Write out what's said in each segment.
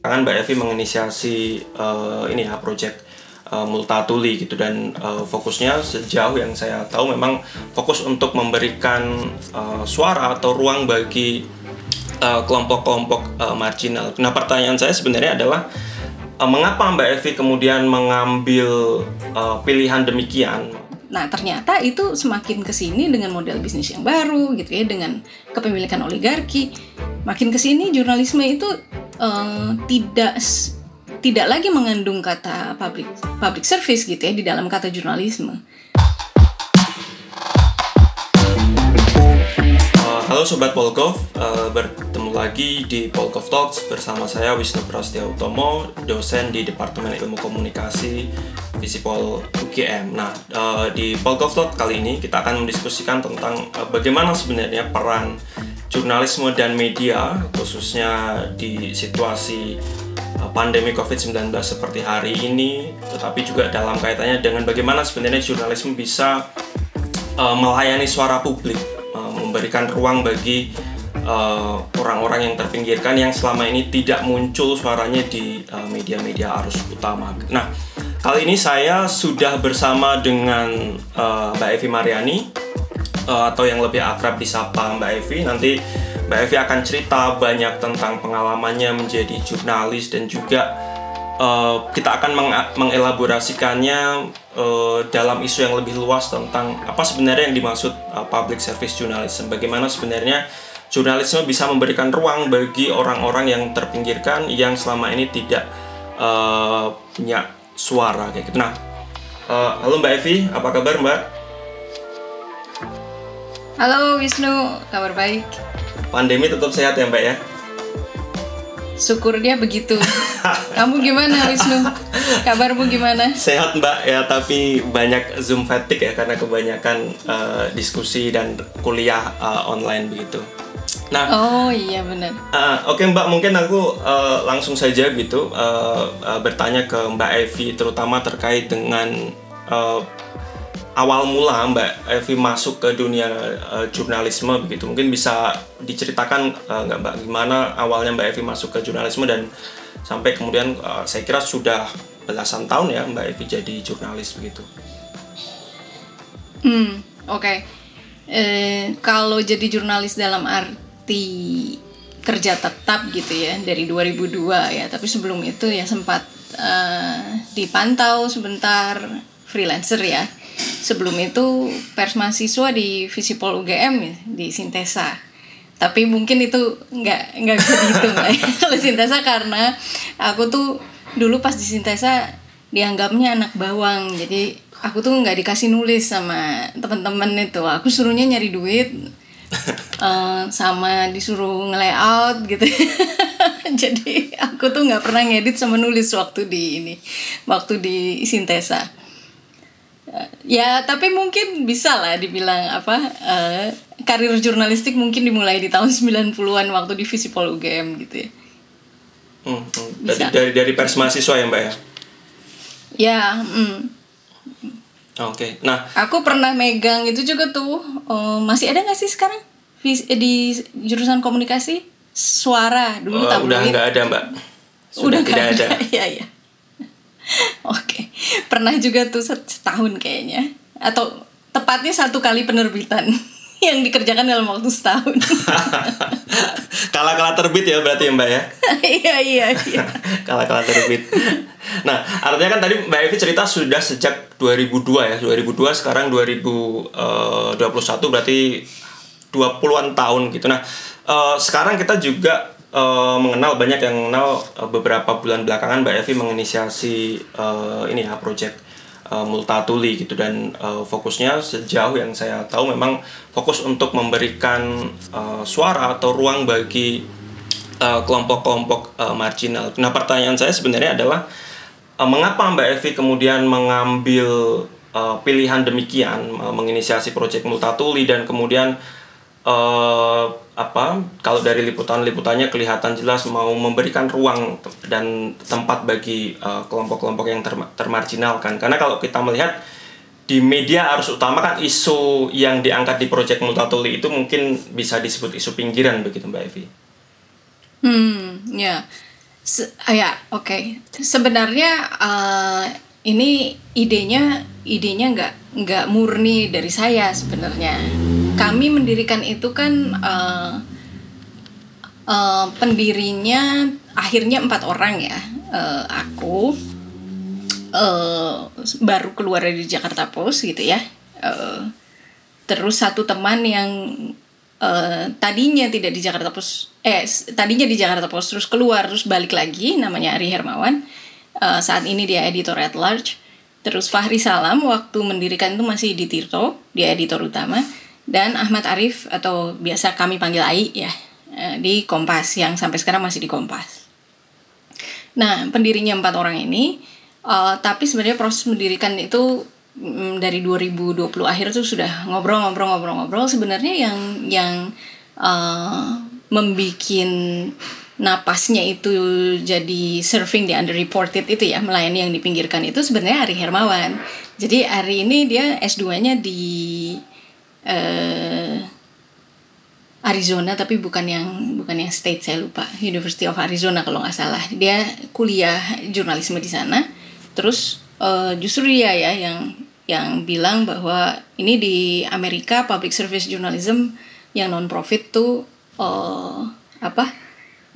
kan Mbak Evi menginisiasi uh, ini ya project uh, Multatuli gitu dan uh, fokusnya sejauh yang saya tahu memang fokus untuk memberikan uh, suara atau ruang bagi kelompok-kelompok uh, marginal. Nah pertanyaan saya sebenarnya adalah uh, mengapa Mbak Evi kemudian mengambil uh, pilihan demikian? Nah ternyata itu semakin ke sini dengan model bisnis yang baru gitu ya dengan kepemilikan oligarki, makin ke sini jurnalisme itu uh, tidak tidak lagi mengandung kata public public service gitu ya di dalam kata jurnalisme. Uh, halo sobat Polgov, uh, bertemu lagi di Polgov Talks bersama saya Wisnu Prasetya Utomo, dosen di Departemen Ilmu Komunikasi Visipol UGM. Nah, di Polgov Talks kali ini kita akan mendiskusikan tentang bagaimana sebenarnya peran jurnalisme dan media khususnya di situasi uh, pandemi COVID-19 seperti hari ini tetapi juga dalam kaitannya dengan bagaimana sebenarnya jurnalisme bisa uh, melayani suara publik uh, memberikan ruang bagi orang-orang yang terpinggirkan yang selama ini tidak muncul suaranya di media-media arus utama. Nah, kali ini saya sudah bersama dengan Mbak Evi Mariani uh, atau yang lebih akrab disapa Mbak Evi. Nanti Mbak Evi akan cerita banyak tentang pengalamannya menjadi jurnalis dan juga uh, kita akan meng mengelaborasikannya uh, dalam isu yang lebih luas tentang apa sebenarnya yang dimaksud uh, public service journalism. Bagaimana sebenarnya jurnalisme bisa memberikan ruang bagi orang-orang yang terpinggirkan yang selama ini tidak uh, punya suara kayak gitu. Nah uh, halo Mbak Evi apa kabar Mbak Halo Wisnu, kabar baik? Pandemi tetap sehat ya Mbak ya? Syukur dia begitu. Kamu gimana Wisnu? Kabarmu gimana? Sehat Mbak ya, tapi banyak Zoom fatigue ya karena kebanyakan uh, diskusi dan kuliah uh, online begitu. Nah, oh iya benar. Uh, Oke okay, Mbak, mungkin aku uh, langsung saja gitu uh, uh, bertanya ke Mbak Evi, terutama terkait dengan uh, awal mula Mbak Evi masuk ke dunia uh, jurnalisme begitu mungkin bisa diceritakan uh, Mbak gimana awalnya Mbak Evi masuk ke jurnalisme dan sampai kemudian uh, saya kira sudah belasan tahun ya Mbak Evi jadi jurnalis begitu. Hmm oke okay. eh, kalau jadi jurnalis dalam arti kerja tetap gitu ya dari 2002 ya tapi sebelum itu ya sempat uh, dipantau sebentar freelancer ya sebelum itu pers mahasiswa di Visipol UGM ya, di Sintesa. Tapi mungkin itu nggak nggak bisa dihitung. Ya kalau Sintesa karena aku tuh dulu pas di Sintesa dianggapnya anak bawang. Jadi aku tuh nggak dikasih nulis sama teman-teman itu. Aku suruhnya nyari duit uh, sama disuruh nge-layout gitu. Jadi aku tuh nggak pernah ngedit sama nulis waktu di ini waktu di Sintesa ya tapi mungkin bisa lah dibilang apa uh, karir jurnalistik mungkin dimulai di tahun 90-an waktu di Visipol UGM gitu ya. Hmm, hmm. Dari, dari dari pers mahasiswa ya mbak ya? Ya. Mm. Oke, okay. nah. Aku pernah megang itu juga tuh. Uh, masih ada nggak sih sekarang di jurusan komunikasi suara dulu uh, Udah nggak ada mbak. Sudah udah tidak ada. Iya iya. Oke, pernah juga tuh setahun kayaknya, atau tepatnya satu kali penerbitan yang dikerjakan dalam waktu setahun. Kala-kala terbit ya berarti ya Mbak ya? iya iya iya. Kala-kala terbit. Nah, artinya kan tadi Mbak Evi cerita sudah sejak 2002 ya. 2002 sekarang 2021 eh, berarti 20-an tahun gitu. Nah, uh, sekarang kita juga uh, mengenal banyak yang mengenal uh, beberapa bulan belakangan Mbak Evi menginisiasi uh, ini ya project uh, Multatuli gitu dan uh, fokusnya sejauh yang saya tahu memang fokus untuk memberikan uh, suara atau ruang bagi kelompok-kelompok uh, marginal. Nah pertanyaan saya sebenarnya adalah uh, mengapa Mbak Evi kemudian mengambil uh, pilihan demikian uh, menginisiasi project Multatuli dan kemudian uh, apa kalau dari liputan-liputannya kelihatan jelas mau memberikan ruang dan tempat bagi uh, kelompok-kelompok yang ter termarginalkan karena kalau kita melihat di media arus utama kan isu yang diangkat di proyek Multatuli itu mungkin bisa disebut isu pinggiran begitu Mbak Evi. Hmm, ya. Se ya oke okay. sebenarnya uh, ini idenya idenya nggak nggak murni dari saya sebenarnya kami mendirikan itu kan uh, uh, pendirinya akhirnya empat orang ya. Uh, aku uh, baru keluar dari Jakarta Post gitu ya. Uh, terus satu teman yang uh, tadinya tidak di Jakarta Post eh tadinya di Jakarta Post terus keluar terus balik lagi namanya Ari Hermawan. Uh, saat ini dia editor at large. Terus Fahri Salam waktu mendirikan itu masih di Tirto dia editor utama dan Ahmad Arif atau biasa kami panggil Ai ya di Kompas yang sampai sekarang masih di Kompas. Nah pendirinya empat orang ini, uh, tapi sebenarnya proses mendirikan itu um, dari 2020 akhir tuh sudah ngobrol-ngobrol-ngobrol-ngobrol sebenarnya yang yang uh, membikin napasnya itu jadi surfing di underreported itu ya melayani yang dipinggirkan itu sebenarnya Ari Hermawan. Jadi Ari ini dia S2-nya di uh, Arizona tapi bukan yang bukan yang state saya lupa. University of Arizona kalau nggak salah. Dia kuliah jurnalisme di sana. Terus uh, justru dia ya yang yang bilang bahwa ini di Amerika public service journalism yang non profit tuh uh, apa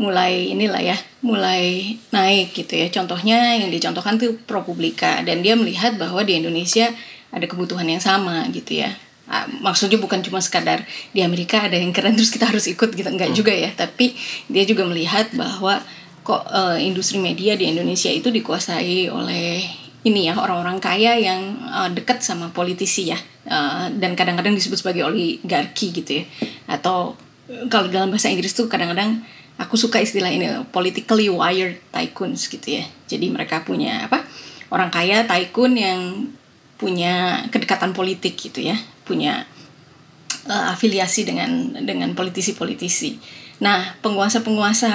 mulai inilah ya mulai naik gitu ya. Contohnya yang dicontohkan tuh ProPublica. Dan dia melihat bahwa di Indonesia ada kebutuhan yang sama gitu ya Uh, maksudnya bukan cuma sekadar di Amerika ada yang keren terus kita harus ikut gitu. Enggak hmm. juga ya tapi dia juga melihat bahwa kok uh, industri media di Indonesia itu dikuasai oleh ini ya orang-orang kaya yang uh, dekat sama politisi ya. Uh, dan kadang-kadang disebut sebagai oligarki gitu ya. Atau kalau dalam bahasa Inggris tuh kadang-kadang aku suka istilah ini politically wired tycoons gitu ya. Jadi mereka punya apa? Orang kaya tycoon yang punya kedekatan politik gitu ya punya uh, afiliasi dengan dengan politisi-politisi. Nah, penguasa-penguasa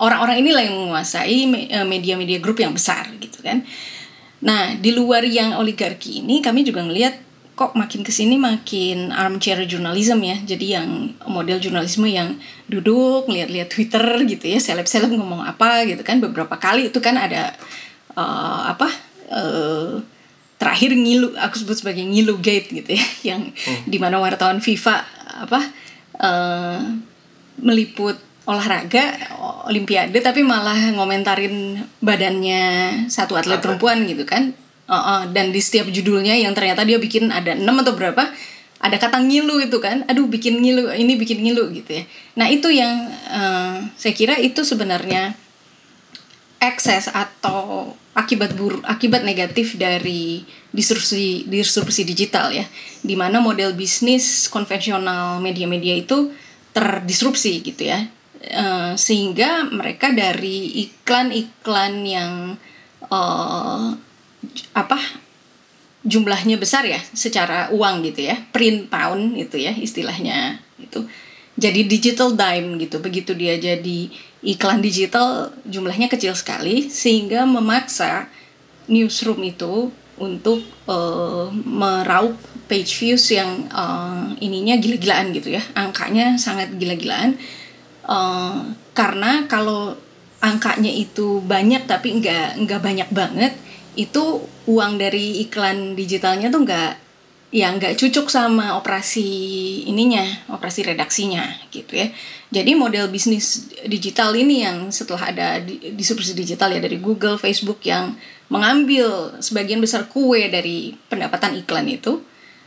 orang-orang inilah yang menguasai eh, media-media grup yang besar gitu kan. Nah, di luar yang oligarki ini kami juga ngelihat kok makin ke sini makin armchair journalism ya. Jadi yang model jurnalisme yang duduk ngeliat-liat Twitter gitu ya, seleb-seleb ngomong apa gitu kan. Beberapa kali itu kan ada uh, apa uh, terakhir ngilu aku sebut sebagai ngilu gate gitu ya yang hmm. di mana wartawan FIFA apa uh, meliput olahraga olimpiade tapi malah ngomentarin badannya satu atlet perempuan gitu kan. Uh, uh, dan di setiap judulnya yang ternyata dia bikin ada enam atau berapa ada kata ngilu itu kan. Aduh bikin ngilu ini bikin ngilu gitu ya. Nah itu yang uh, saya kira itu sebenarnya ekses atau akibat buruk akibat negatif dari disrupsi disrupsi digital ya di mana model bisnis konvensional media-media itu terdisrupsi gitu ya. Uh, sehingga mereka dari iklan-iklan yang uh, apa jumlahnya besar ya secara uang gitu ya print pound itu ya istilahnya itu jadi digital dime gitu. Begitu dia jadi iklan digital jumlahnya kecil sekali sehingga memaksa newsroom itu untuk uh, meraup page views yang uh, ininya gila-gilaan gitu ya. Angkanya sangat gila-gilaan. Uh, karena kalau angkanya itu banyak tapi nggak nggak banyak banget itu uang dari iklan digitalnya tuh nggak ya nggak cocok sama operasi ininya, operasi redaksinya gitu ya. Jadi model bisnis digital ini yang setelah ada disrupsi digital ya dari Google, Facebook yang mengambil sebagian besar kue dari pendapatan iklan itu,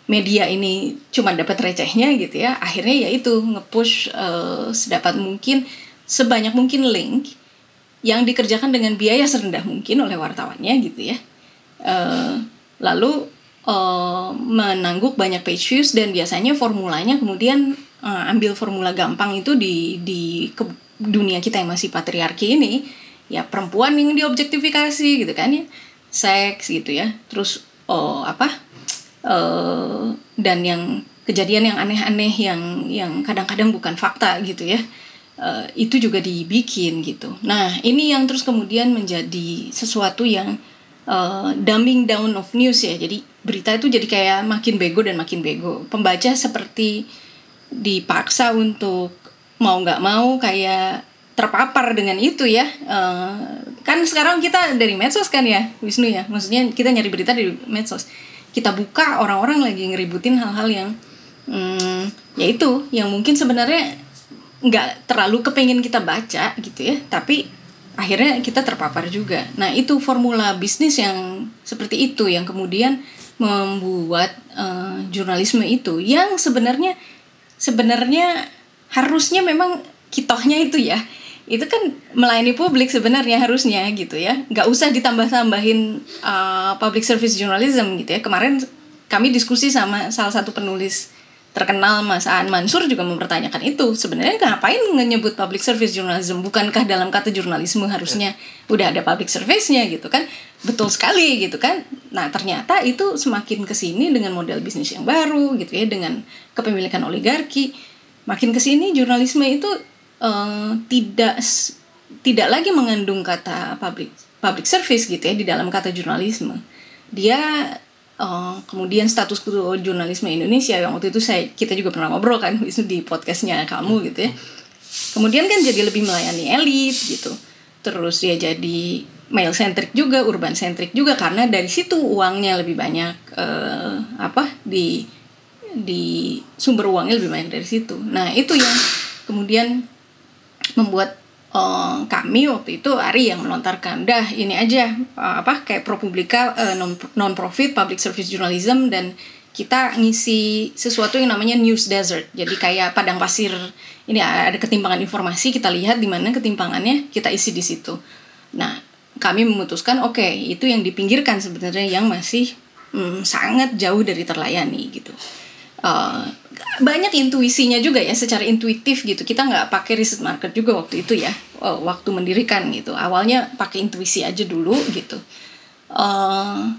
media ini cuma dapat recehnya gitu ya. Akhirnya ya itu ngepush uh, sedapat mungkin sebanyak mungkin link yang dikerjakan dengan biaya serendah mungkin oleh wartawannya gitu ya. Uh, lalu uh, menangguk banyak page views dan biasanya formulanya kemudian uh, ambil formula gampang itu di di ke, dunia kita yang masih patriarki ini. Ya perempuan yang diobjektifikasi gitu kan ya. Seks gitu ya. Terus oh apa? Uh, dan yang kejadian yang aneh-aneh yang yang kadang-kadang bukan fakta gitu ya. Uh, itu juga dibikin gitu. Nah ini yang terus kemudian menjadi sesuatu yang uh, dumbing down of news ya. Jadi berita itu jadi kayak makin bego dan makin bego. Pembaca seperti dipaksa untuk mau nggak mau kayak terpapar dengan itu ya. Uh, kan sekarang kita dari medsos kan ya Wisnu ya. Maksudnya kita nyari berita dari medsos. Kita buka orang-orang lagi ngeributin hal-hal yang hmm, ya itu yang mungkin sebenarnya nggak terlalu kepengen kita baca gitu ya. Tapi akhirnya kita terpapar juga. Nah itu formula bisnis yang seperti itu yang kemudian membuat uh, jurnalisme itu yang sebenarnya sebenarnya harusnya memang kitohnya itu ya. Itu kan melayani publik sebenarnya harusnya gitu ya. Nggak usah ditambah-tambahin uh, public service journalism gitu ya. Kemarin kami diskusi sama salah satu penulis terkenal Mas Aan Mansur juga mempertanyakan itu. Sebenarnya ngapain menyebut public service journalism? Bukankah dalam kata jurnalisme harusnya yeah. udah ada public service-nya gitu kan? Betul sekali gitu kan? Nah ternyata itu semakin ke sini dengan model bisnis yang baru gitu ya dengan kepemilikan oligarki makin ke sini jurnalisme itu uh, tidak tidak lagi mengandung kata public public service gitu ya di dalam kata jurnalisme. Dia Uh, kemudian status jurnalisme Indonesia yang waktu itu saya kita juga pernah ngobrol kan itu di podcastnya kamu gitu ya. Kemudian kan jadi lebih melayani elit gitu. Terus dia jadi male centric juga urban centric juga karena dari situ uangnya lebih banyak uh, apa di di sumber uangnya lebih banyak dari situ. Nah itu yang kemudian membuat uh, kami waktu itu Ari yang melontarkan dah ini aja uh, apa kayak ProPublica uh, non non profit public service journalism dan kita ngisi sesuatu yang namanya news desert. Jadi kayak padang pasir ini ada ketimpangan informasi kita lihat di mana ketimpangannya kita isi di situ. Nah kami memutuskan oke okay, itu yang dipinggirkan sebenarnya yang masih hmm, sangat jauh dari terlayani gitu uh, banyak intuisinya juga ya secara intuitif gitu. Kita nggak pakai riset market juga waktu itu ya uh, waktu mendirikan gitu. Awalnya pakai intuisi aja dulu gitu. Uh,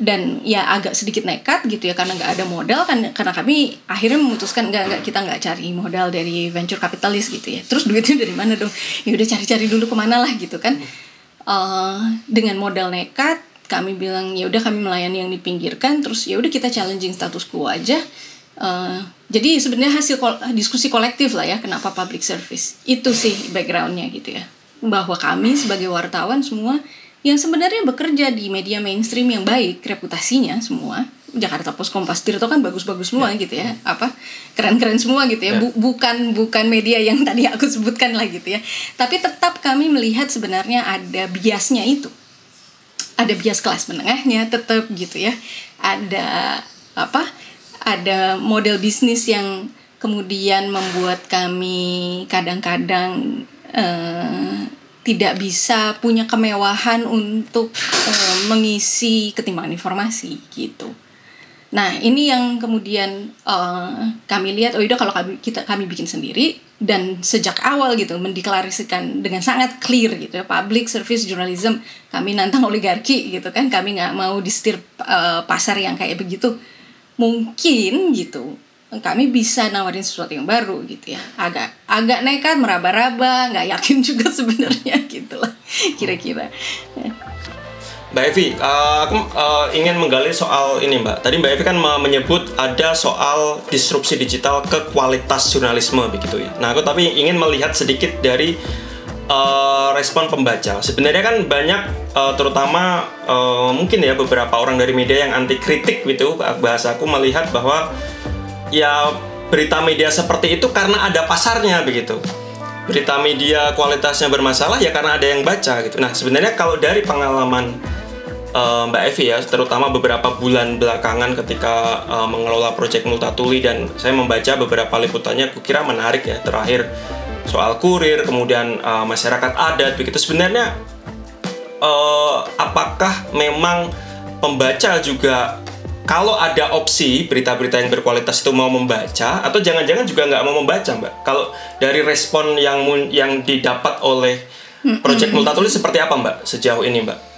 dan ya agak sedikit nekat gitu ya karena nggak ada modal kan karena kami akhirnya memutuskan nggak nggak kita nggak cari modal dari venture capitalist gitu ya. Terus duitnya dari mana dong? Ya udah cari-cari dulu ke mana lah gitu kan. Uh, dengan modal nekat kami bilang ya udah kami melayani yang dipinggirkan terus ya udah kita challenging status quo aja. Uh, jadi sebenarnya hasil kol diskusi kolektif lah ya kenapa public service. Itu sih backgroundnya gitu ya. Bahwa kami sebagai wartawan semua yang sebenarnya bekerja di media mainstream yang baik reputasinya semua Jakarta Post Kompas Tirto kan bagus-bagus semua yeah. gitu ya apa keren-keren semua gitu ya. Yeah. bukan bukan media yang tadi aku sebutkan lah gitu ya. Tapi tetap kami melihat sebenarnya ada biasnya itu ada bias kelas menengahnya tetap gitu ya ada apa ada model bisnis yang kemudian membuat kami kadang-kadang uh, tidak bisa punya kemewahan untuk uh, mengisi ketimbangan informasi gitu. Nah ini yang kemudian uh, kami lihat oh udah kalau kami kita kami bikin sendiri dan sejak awal gitu mendeklarasikan dengan sangat clear gitu ya public service journalism kami nantang oligarki gitu kan kami nggak mau disetir uh, pasar yang kayak begitu. Mungkin gitu kami bisa nawarin sesuatu yang baru gitu ya. Agak agak nekat meraba-raba nggak yakin juga sebenarnya gitulah kira-kira Mbak Evi, uh, aku uh, ingin menggali soal ini Mbak. Tadi Mbak Evi kan menyebut ada soal disrupsi digital ke kualitas jurnalisme begitu ya. Nah, aku tapi ingin melihat sedikit dari uh, respon pembaca. Sebenarnya kan banyak, terutama mungkin ya beberapa orang dari media yang anti kritik gitu. Bahasa aku melihat bahwa ya berita media seperti itu karena ada pasarnya begitu berita media kualitasnya bermasalah ya karena ada yang baca gitu. Nah sebenarnya kalau dari pengalaman uh, Mbak Evi ya, terutama beberapa bulan belakangan ketika uh, mengelola proyek Multatuli dan saya membaca beberapa liputannya, kukira menarik ya. Terakhir soal kurir, kemudian uh, masyarakat adat, begitu. Sebenarnya uh, apakah memang pembaca juga kalau ada opsi berita-berita yang berkualitas itu mau membaca atau jangan-jangan juga nggak mau membaca mbak? Kalau dari respon yang yang didapat oleh proyek Multatuli seperti apa mbak sejauh ini mbak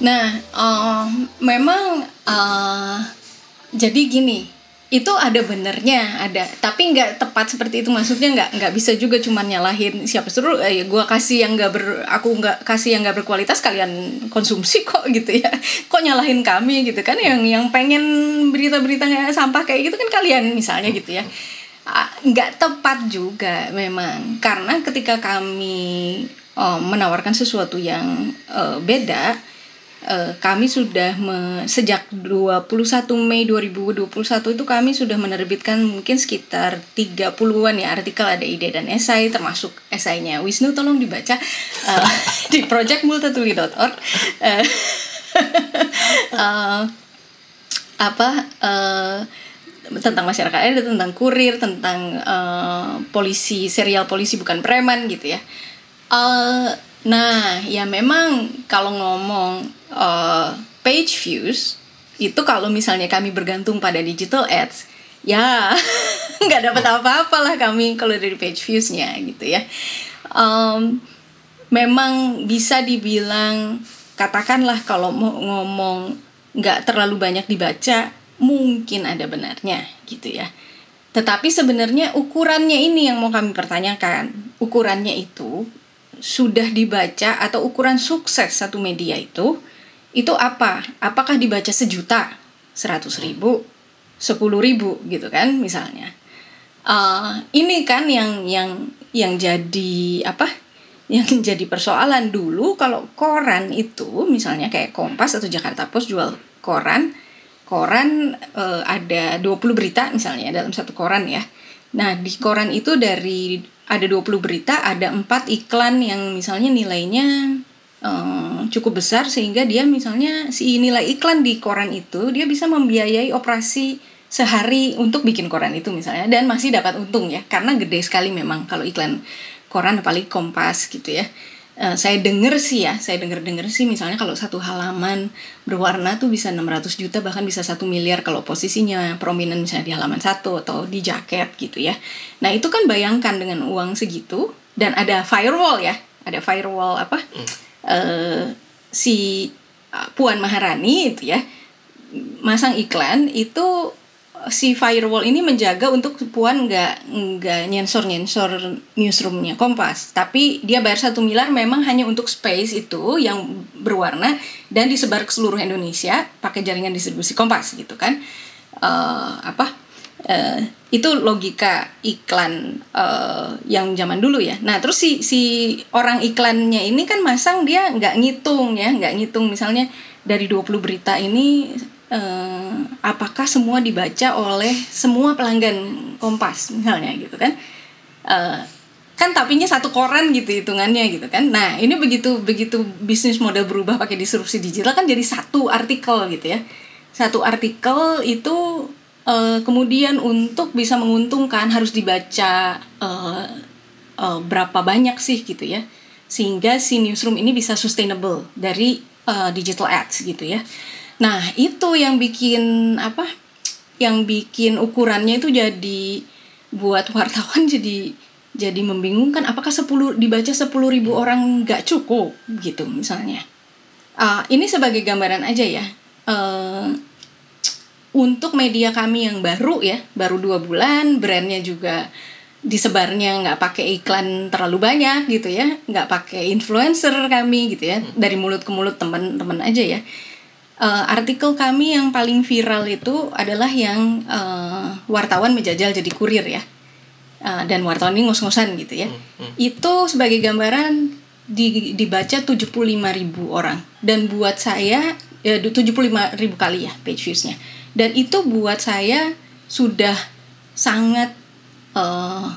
Nah, uh, memang uh, jadi gini, itu ada benernya, ada, tapi nggak tepat seperti itu. Maksudnya nggak nggak bisa juga cuman nyalahin siapa suruh. Eh, gue kasih yang nggak ber, aku nggak kasih yang nggak berkualitas, kalian konsumsi kok gitu ya. Kok nyalahin kami gitu kan? Yang yang pengen berita-berita sampah kayak gitu kan kalian misalnya gitu ya nggak tepat juga memang karena ketika kami uh, menawarkan sesuatu yang uh, beda uh, kami sudah me, sejak 21 Mei 2021 itu kami sudah menerbitkan mungkin sekitar 30-an ya artikel ada ide dan esai termasuk esainya Wisnu tolong dibaca uh, di projectmultatuli.org uh, uh, apa uh, tentang masyarakat ada tentang kurir tentang uh, polisi serial polisi bukan preman gitu ya. Uh, nah ya memang kalau ngomong uh, page views itu kalau misalnya kami bergantung pada digital ads ya nggak dapat apa-apa lah kami kalau dari page viewsnya gitu ya. Um, memang bisa dibilang katakanlah kalau mau ngomong nggak terlalu banyak dibaca mungkin ada benarnya gitu ya. Tetapi sebenarnya ukurannya ini yang mau kami pertanyakan. Ukurannya itu sudah dibaca atau ukuran sukses satu media itu itu apa? Apakah dibaca sejuta, seratus ribu, sepuluh ribu gitu kan misalnya? Uh, ini kan yang yang yang jadi apa? Yang jadi persoalan dulu kalau koran itu misalnya kayak Kompas atau Jakarta Post jual koran, koran uh, ada 20 berita misalnya dalam satu koran ya. Nah, di koran itu dari ada 20 berita, ada empat iklan yang misalnya nilainya um, cukup besar sehingga dia misalnya si nilai iklan di koran itu dia bisa membiayai operasi sehari untuk bikin koran itu misalnya dan masih dapat untung ya karena gede sekali memang kalau iklan koran apalagi Kompas gitu ya. Uh, saya denger sih ya, saya denger-denger sih misalnya kalau satu halaman berwarna tuh bisa 600 juta bahkan bisa satu miliar kalau posisinya prominent misalnya di halaman satu atau di jaket gitu ya. Nah itu kan bayangkan dengan uang segitu dan ada firewall ya, ada firewall apa? Hmm. Uh, si Puan Maharani itu ya masang iklan itu si firewall ini menjaga untuk Puan nggak nggak nyensor nyensor newsroomnya Kompas. Tapi dia bayar satu miliar memang hanya untuk space itu yang berwarna dan disebar ke seluruh Indonesia pakai jaringan distribusi Kompas gitu kan. Uh, apa? Uh, itu logika iklan uh, yang zaman dulu ya. Nah terus si si orang iklannya ini kan masang dia nggak ngitung ya nggak ngitung. Misalnya dari 20 berita ini uh, apakah semua dibaca oleh semua pelanggan Kompas misalnya gitu kan? Uh, kan tapinya satu koran gitu hitungannya gitu kan? Nah ini begitu begitu bisnis model berubah pakai disrupsi digital kan jadi satu artikel gitu ya. Satu artikel itu uh, kemudian untuk bisa menguntungkan harus dibaca uh, uh, berapa banyak sih gitu ya. Sehingga si newsroom ini bisa sustainable dari digital ads gitu ya Nah, itu yang bikin apa? Yang bikin ukurannya itu jadi buat wartawan jadi jadi membingungkan apakah 10 dibaca 10 ribu orang nggak cukup gitu misalnya. Uh, ini sebagai gambaran aja ya. Uh, untuk media kami yang baru ya, baru dua bulan, brandnya juga disebarnya nggak pakai iklan terlalu banyak gitu ya, nggak pakai influencer kami gitu ya, dari mulut ke mulut teman-teman aja ya uh, artikel kami yang paling viral itu adalah yang uh, wartawan menjajal jadi kurir ya. Uh, dan wartawan ini ngos-ngosan gitu ya. Hmm, hmm. Itu sebagai gambaran di, dibaca 75 ribu orang. Dan buat saya, ya 75 ribu kali ya page viewsnya. Dan itu buat saya sudah sangat uh,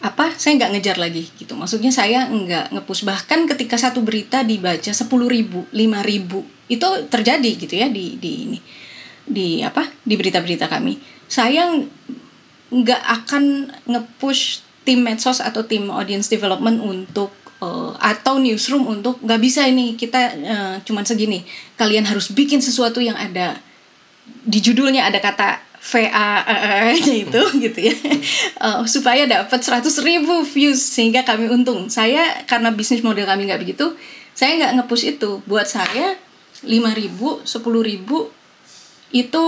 apa? Saya nggak ngejar lagi gitu. Maksudnya saya nggak ngepush. Bahkan ketika satu berita dibaca sepuluh ribu lima ribu itu terjadi gitu ya di di ini. Di apa? Di berita-berita kami. Saya nggak akan ngepush tim medsos atau tim audience development untuk uh, atau newsroom untuk nggak bisa ini kita uh, cuman segini. Kalian harus bikin sesuatu yang ada di judulnya ada kata VA nya itu gitu ya. Uh, supaya dapat 100 ribu views sehingga kami untung. Saya karena bisnis model kami nggak begitu saya nggak ngepush itu. Buat saya 5 ribu 10 ribu itu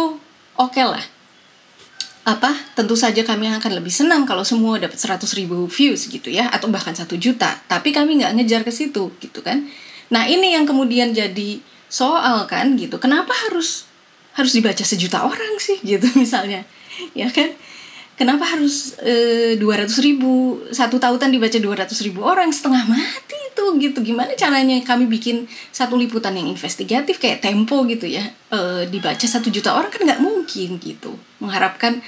oke okay lah. Apa? Tentu saja kami akan lebih senang kalau semua dapat 100 ribu views gitu ya. Atau bahkan satu juta. Tapi kami nggak ngejar ke situ gitu kan. Nah ini yang kemudian jadi soal kan gitu. Kenapa harus harus dibaca sejuta orang sih gitu misalnya. Ya kan? Kenapa harus dua ratus ribu? Satu tautan dibaca dua ratus ribu orang setengah mati itu gitu. Gimana caranya kami bikin satu liputan yang investigatif kayak Tempo gitu ya? E, dibaca satu juta orang kan nggak mungkin gitu. Mengharapkan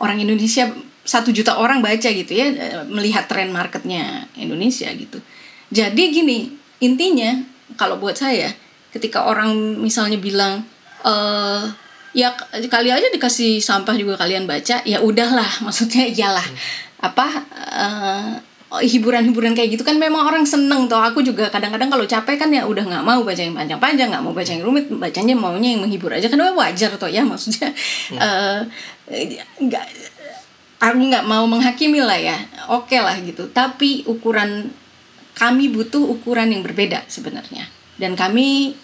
orang Indonesia satu juta orang baca gitu ya e, melihat tren marketnya Indonesia gitu. Jadi gini intinya kalau buat saya ketika orang misalnya bilang eh ya kali aja dikasih sampah juga kalian baca ya udahlah maksudnya iyalah. Hmm. apa uh, hiburan-hiburan kayak gitu kan memang orang seneng toh. Aku juga kadang-kadang kalau capek kan ya udah nggak mau baca yang panjang-panjang nggak mau baca yang rumit bacanya maunya yang menghibur aja. Kan wajar toh ya maksudnya hmm. uh, nggak aku nggak mau menghakimi lah ya. Oke okay lah gitu. Tapi ukuran kami butuh ukuran yang berbeda sebenarnya. Dan kami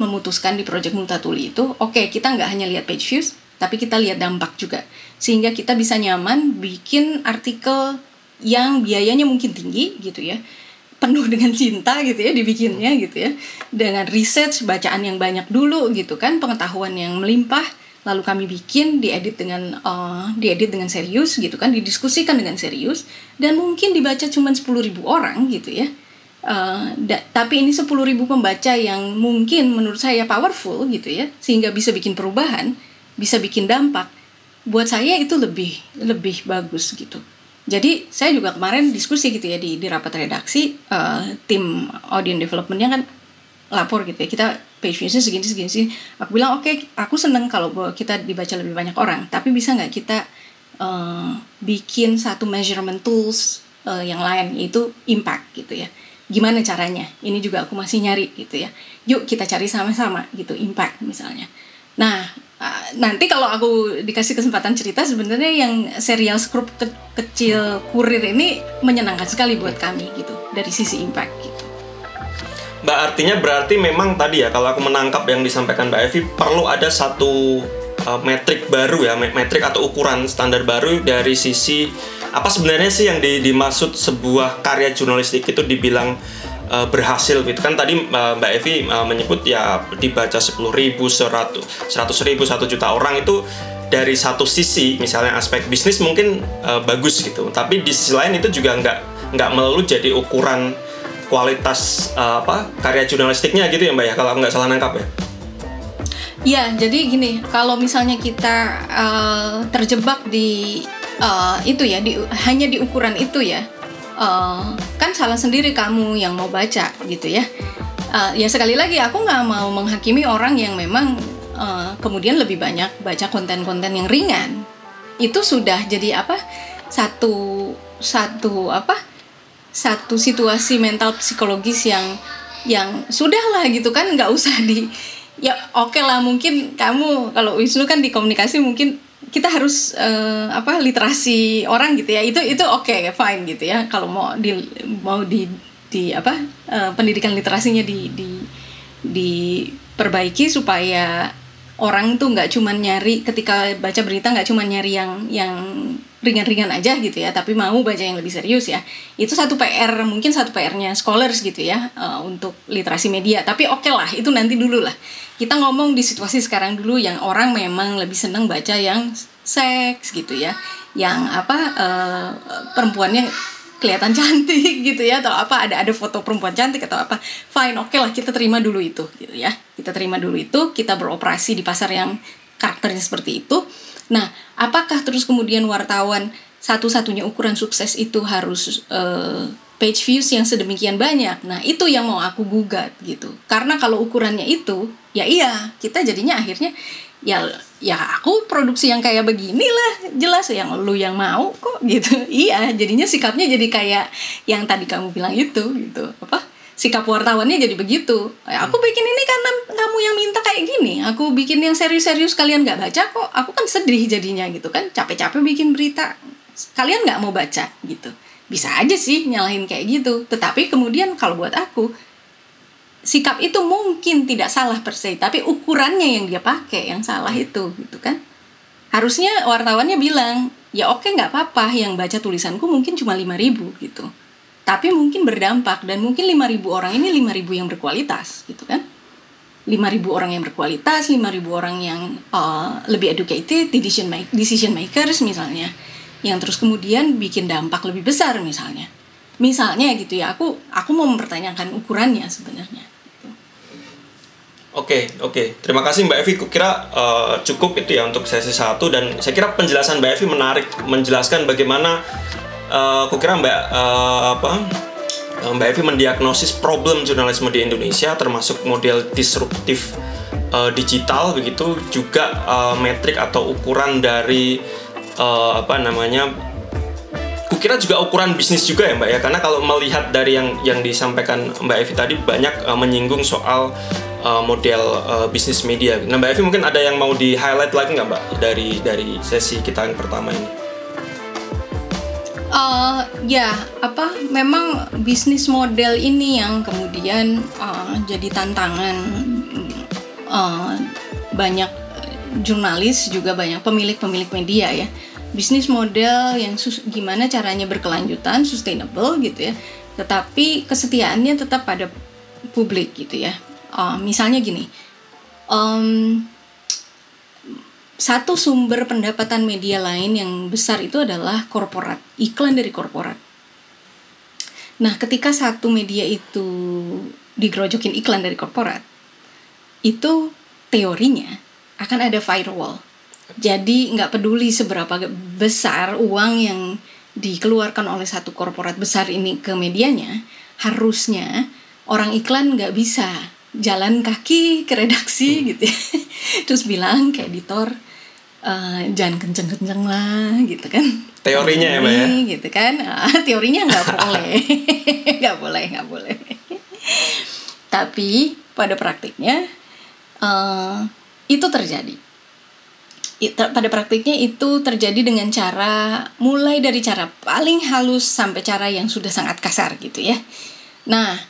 memutuskan di project Multatuli itu, oke okay, kita nggak hanya lihat page views, tapi kita lihat dampak juga. Sehingga kita bisa nyaman bikin artikel yang biayanya mungkin tinggi gitu ya, penuh dengan cinta gitu ya dibikinnya gitu ya, dengan research bacaan yang banyak dulu gitu kan, pengetahuan yang melimpah, lalu kami bikin diedit dengan uh, diedit dengan serius gitu kan, didiskusikan dengan serius dan mungkin dibaca cuma 10.000 orang gitu ya Uh, tapi ini 10.000 pembaca yang mungkin menurut saya powerful gitu ya sehingga bisa bikin perubahan bisa bikin dampak buat saya itu lebih lebih bagus gitu. Jadi saya juga kemarin diskusi gitu ya di, di rapat redaksi uh, tim audience developmentnya kan lapor gitu ya kita page viewsnya segini segini sih aku bilang oke okay, aku seneng kalau kita dibaca lebih banyak orang tapi bisa nggak kita uh, bikin satu measurement tools uh, yang lain yaitu impact gitu ya gimana caranya? Ini juga aku masih nyari gitu ya. Yuk kita cari sama-sama gitu impact misalnya. Nah nanti kalau aku dikasih kesempatan cerita sebenarnya yang serial skrup ke kecil kurir ini menyenangkan sekali buat kami gitu dari sisi impact gitu. Mbak artinya berarti memang tadi ya kalau aku menangkap yang disampaikan Mbak Evi perlu ada satu uh, metrik baru ya metrik atau ukuran standar baru dari sisi apa sebenarnya sih yang di, dimaksud sebuah karya jurnalistik itu dibilang uh, berhasil gitu? Kan tadi uh, Mbak Evi uh, menyebut ya dibaca 10 ribu, 100, 100 ribu, 1 juta orang itu dari satu sisi misalnya aspek bisnis mungkin uh, bagus gitu. Tapi di sisi lain itu juga nggak nggak melulu jadi ukuran kualitas uh, apa karya jurnalistiknya gitu ya Mbak ya kalau nggak salah nangkap ya? Ya, jadi gini, kalau misalnya kita uh, terjebak di uh, itu ya di hanya di ukuran itu ya. Uh, kan salah sendiri kamu yang mau baca gitu ya. Uh, ya sekali lagi aku nggak mau menghakimi orang yang memang uh, kemudian lebih banyak baca konten-konten yang ringan. Itu sudah jadi apa? Satu satu apa? Satu situasi mental psikologis yang yang sudah lah gitu kan nggak usah di ya oke okay lah mungkin kamu kalau Wisnu kan di komunikasi mungkin kita harus uh, apa literasi orang gitu ya. Itu itu oke okay, fine gitu ya. Kalau mau di mau di di apa uh, pendidikan literasinya di di diperbaiki supaya orang tuh nggak cuma nyari ketika baca berita nggak cuma nyari yang yang ringan-ringan aja gitu ya tapi mau baca yang lebih serius ya. Itu satu PR mungkin satu PR-nya scholars gitu ya uh, untuk literasi media. Tapi oke okay lah itu nanti dulu lah. Kita ngomong di situasi sekarang dulu yang orang memang lebih seneng baca yang seks gitu ya. Yang apa uh, perempuannya kelihatan cantik gitu ya atau apa ada ada foto perempuan cantik atau apa. Fine oke okay lah kita terima dulu itu gitu ya. Kita terima dulu itu kita beroperasi di pasar yang karakternya seperti itu nah apakah terus kemudian wartawan satu-satunya ukuran sukses itu harus uh, page views yang sedemikian banyak? Nah itu yang mau aku gugat gitu. Karena kalau ukurannya itu ya iya kita jadinya akhirnya ya ya aku produksi yang kayak begini lah jelas yang lu yang mau kok gitu. Iya jadinya sikapnya jadi kayak yang tadi kamu bilang itu gitu. Apa sikap wartawannya jadi begitu. Ya, aku bikin ini karena kamu yang minta kayak gini. Aku bikin yang serius-serius kalian nggak baca kok. Aku kan sedih jadinya gitu kan. Capek-capek bikin berita. Kalian nggak mau baca gitu. Bisa aja sih nyalahin kayak gitu. Tetapi kemudian kalau buat aku sikap itu mungkin tidak salah per se, tapi ukurannya yang dia pakai yang salah itu gitu kan. Harusnya wartawannya bilang, ya oke nggak apa-apa. Yang baca tulisanku mungkin cuma 5000 gitu. Tapi mungkin berdampak dan mungkin 5000 orang ini 5000 yang berkualitas gitu kan. 5000 orang yang berkualitas, 5000 orang yang uh, lebih educated, decision make, decision makers misalnya. yang terus kemudian bikin dampak lebih besar misalnya misalnya gitu ya aku aku mau mempertanyakan ukurannya sebenarnya Oke, oke. Terima kasih Mbak Evi. Kira uh, cukup itu ya untuk sesi satu dan saya kira penjelasan Mbak Evi menarik menjelaskan bagaimana uh, kira Mbak uh, apa Mbak Evi mendiagnosis problem jurnalisme di Indonesia termasuk model disruptif uh, digital begitu juga uh, metrik atau ukuran dari uh, apa namanya kukira juga ukuran bisnis juga ya Mbak ya karena kalau melihat dari yang yang disampaikan Mbak Evi tadi banyak uh, menyinggung soal uh, model uh, bisnis media. Nah, Mbak Evi mungkin ada yang mau di highlight lagi nggak Mbak dari dari sesi kita yang pertama ini? Uh, ya, apa memang bisnis model ini yang kemudian uh, jadi tantangan uh, banyak jurnalis juga banyak pemilik-pemilik media ya. Bisnis model yang gimana caranya berkelanjutan, sustainable gitu ya. Tetapi kesetiaannya tetap pada publik gitu ya uh, misalnya gini um, satu sumber pendapatan media lain yang besar itu adalah korporat iklan dari korporat nah ketika satu media itu digerojokin iklan dari korporat itu teorinya akan ada firewall jadi nggak peduli seberapa besar uang yang dikeluarkan oleh satu korporat besar ini ke medianya harusnya orang iklan nggak bisa jalan kaki ke redaksi hmm. gitu ya. terus bilang ke editor uh, jangan kenceng-kenceng lah gitu kan. Teorinya ya mbak ya? Gitu kan. Uh, teorinya nggak boleh. Nggak boleh nggak boleh. Tapi pada praktiknya uh, itu terjadi. Pada praktiknya itu terjadi dengan cara mulai dari cara paling halus sampai cara yang sudah sangat kasar gitu ya. Nah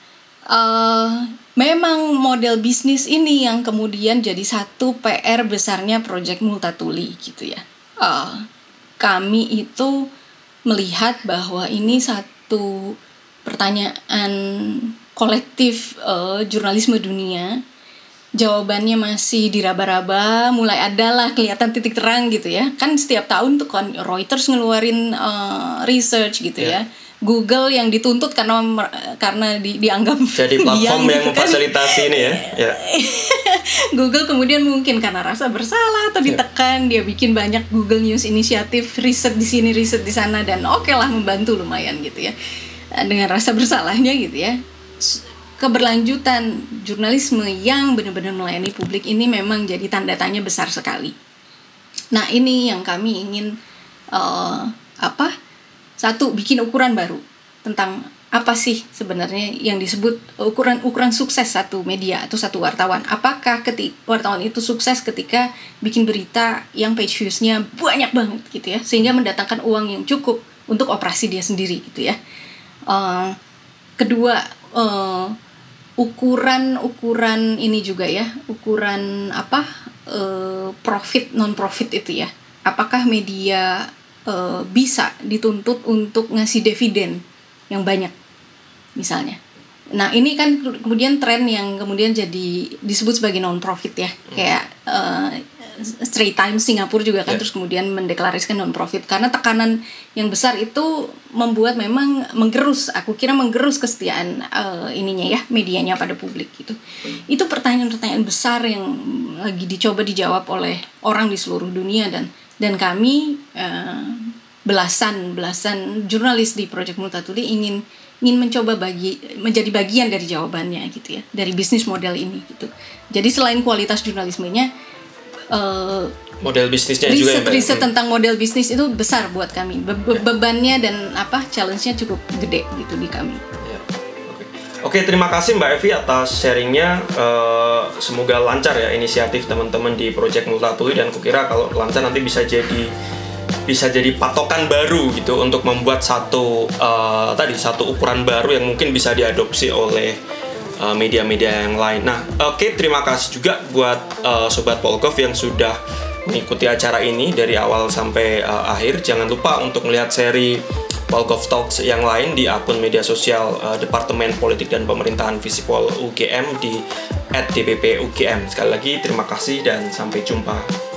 uh, memang model bisnis ini yang kemudian jadi satu PR besarnya Project Multatuli gitu ya. Uh, kami itu melihat bahwa ini satu pertanyaan kolektif uh, jurnalisme dunia. Jawabannya masih diraba-raba, mulai adalah kelihatan titik terang gitu ya. Kan setiap tahun tuh kan Reuters ngeluarin uh, research gitu yeah. ya Google yang dituntut karena karena di, dianggap jadi platform yang gitu kan. memfasilitasi ini ya. ya. Google kemudian mungkin karena rasa bersalah atau ya. ditekan dia bikin banyak Google News inisiatif riset di sini riset di sana dan oke okay lah membantu lumayan gitu ya dengan rasa bersalahnya gitu ya keberlanjutan jurnalisme yang benar-benar melayani publik ini memang jadi tanda tanya besar sekali. Nah ini yang kami ingin uh, apa? Satu, bikin ukuran baru tentang apa sih sebenarnya yang disebut ukuran ukuran sukses satu media atau satu wartawan. Apakah ketika wartawan itu sukses ketika bikin berita yang page viewsnya banyak banget gitu ya sehingga mendatangkan uang yang cukup untuk operasi dia sendiri gitu ya. Uh, kedua uh, ukuran ukuran ini juga ya ukuran apa uh, profit non profit itu ya. Apakah media uh, bisa dituntut untuk ngasih dividen yang banyak misalnya. Nah ini kan kemudian tren yang kemudian jadi disebut sebagai non profit ya hmm. kayak uh, Straight Times Singapura juga kan yeah. terus kemudian mendeklarasikan non profit karena tekanan yang besar itu membuat memang menggerus aku kira menggerus kesetiaan uh, ininya ya medianya pada publik gitu hmm. itu pertanyaan-pertanyaan besar yang lagi dicoba dijawab oleh orang di seluruh dunia dan dan kami uh, belasan belasan jurnalis di Project Multatuli ingin ingin mencoba bagi menjadi bagian dari jawabannya gitu ya dari bisnis model ini gitu. Jadi selain kualitas jurnalismenya uh, model bisnisnya riset, juga ya, riset hmm. tentang model bisnis itu besar buat kami. Be be bebannya dan apa challenge-nya cukup gede gitu di kami Oke, terima kasih Mbak Evi atas sharingnya. Uh, semoga lancar ya inisiatif teman-teman di Project Multatuli dan kukira kalau lancar nanti bisa jadi bisa jadi patokan baru gitu untuk membuat satu uh, tadi satu ukuran baru yang mungkin bisa diadopsi oleh eh, media-media uh, yang lain. Nah, oke okay, terima kasih juga buat uh, sobat Polkov yang sudah mengikuti acara ini dari awal sampai uh, akhir. Jangan lupa untuk melihat seri Polkov Talks yang lain di akun media sosial uh, Departemen Politik dan Pemerintahan Visipol UGM di @dpp UGM. Sekali lagi terima kasih dan sampai jumpa.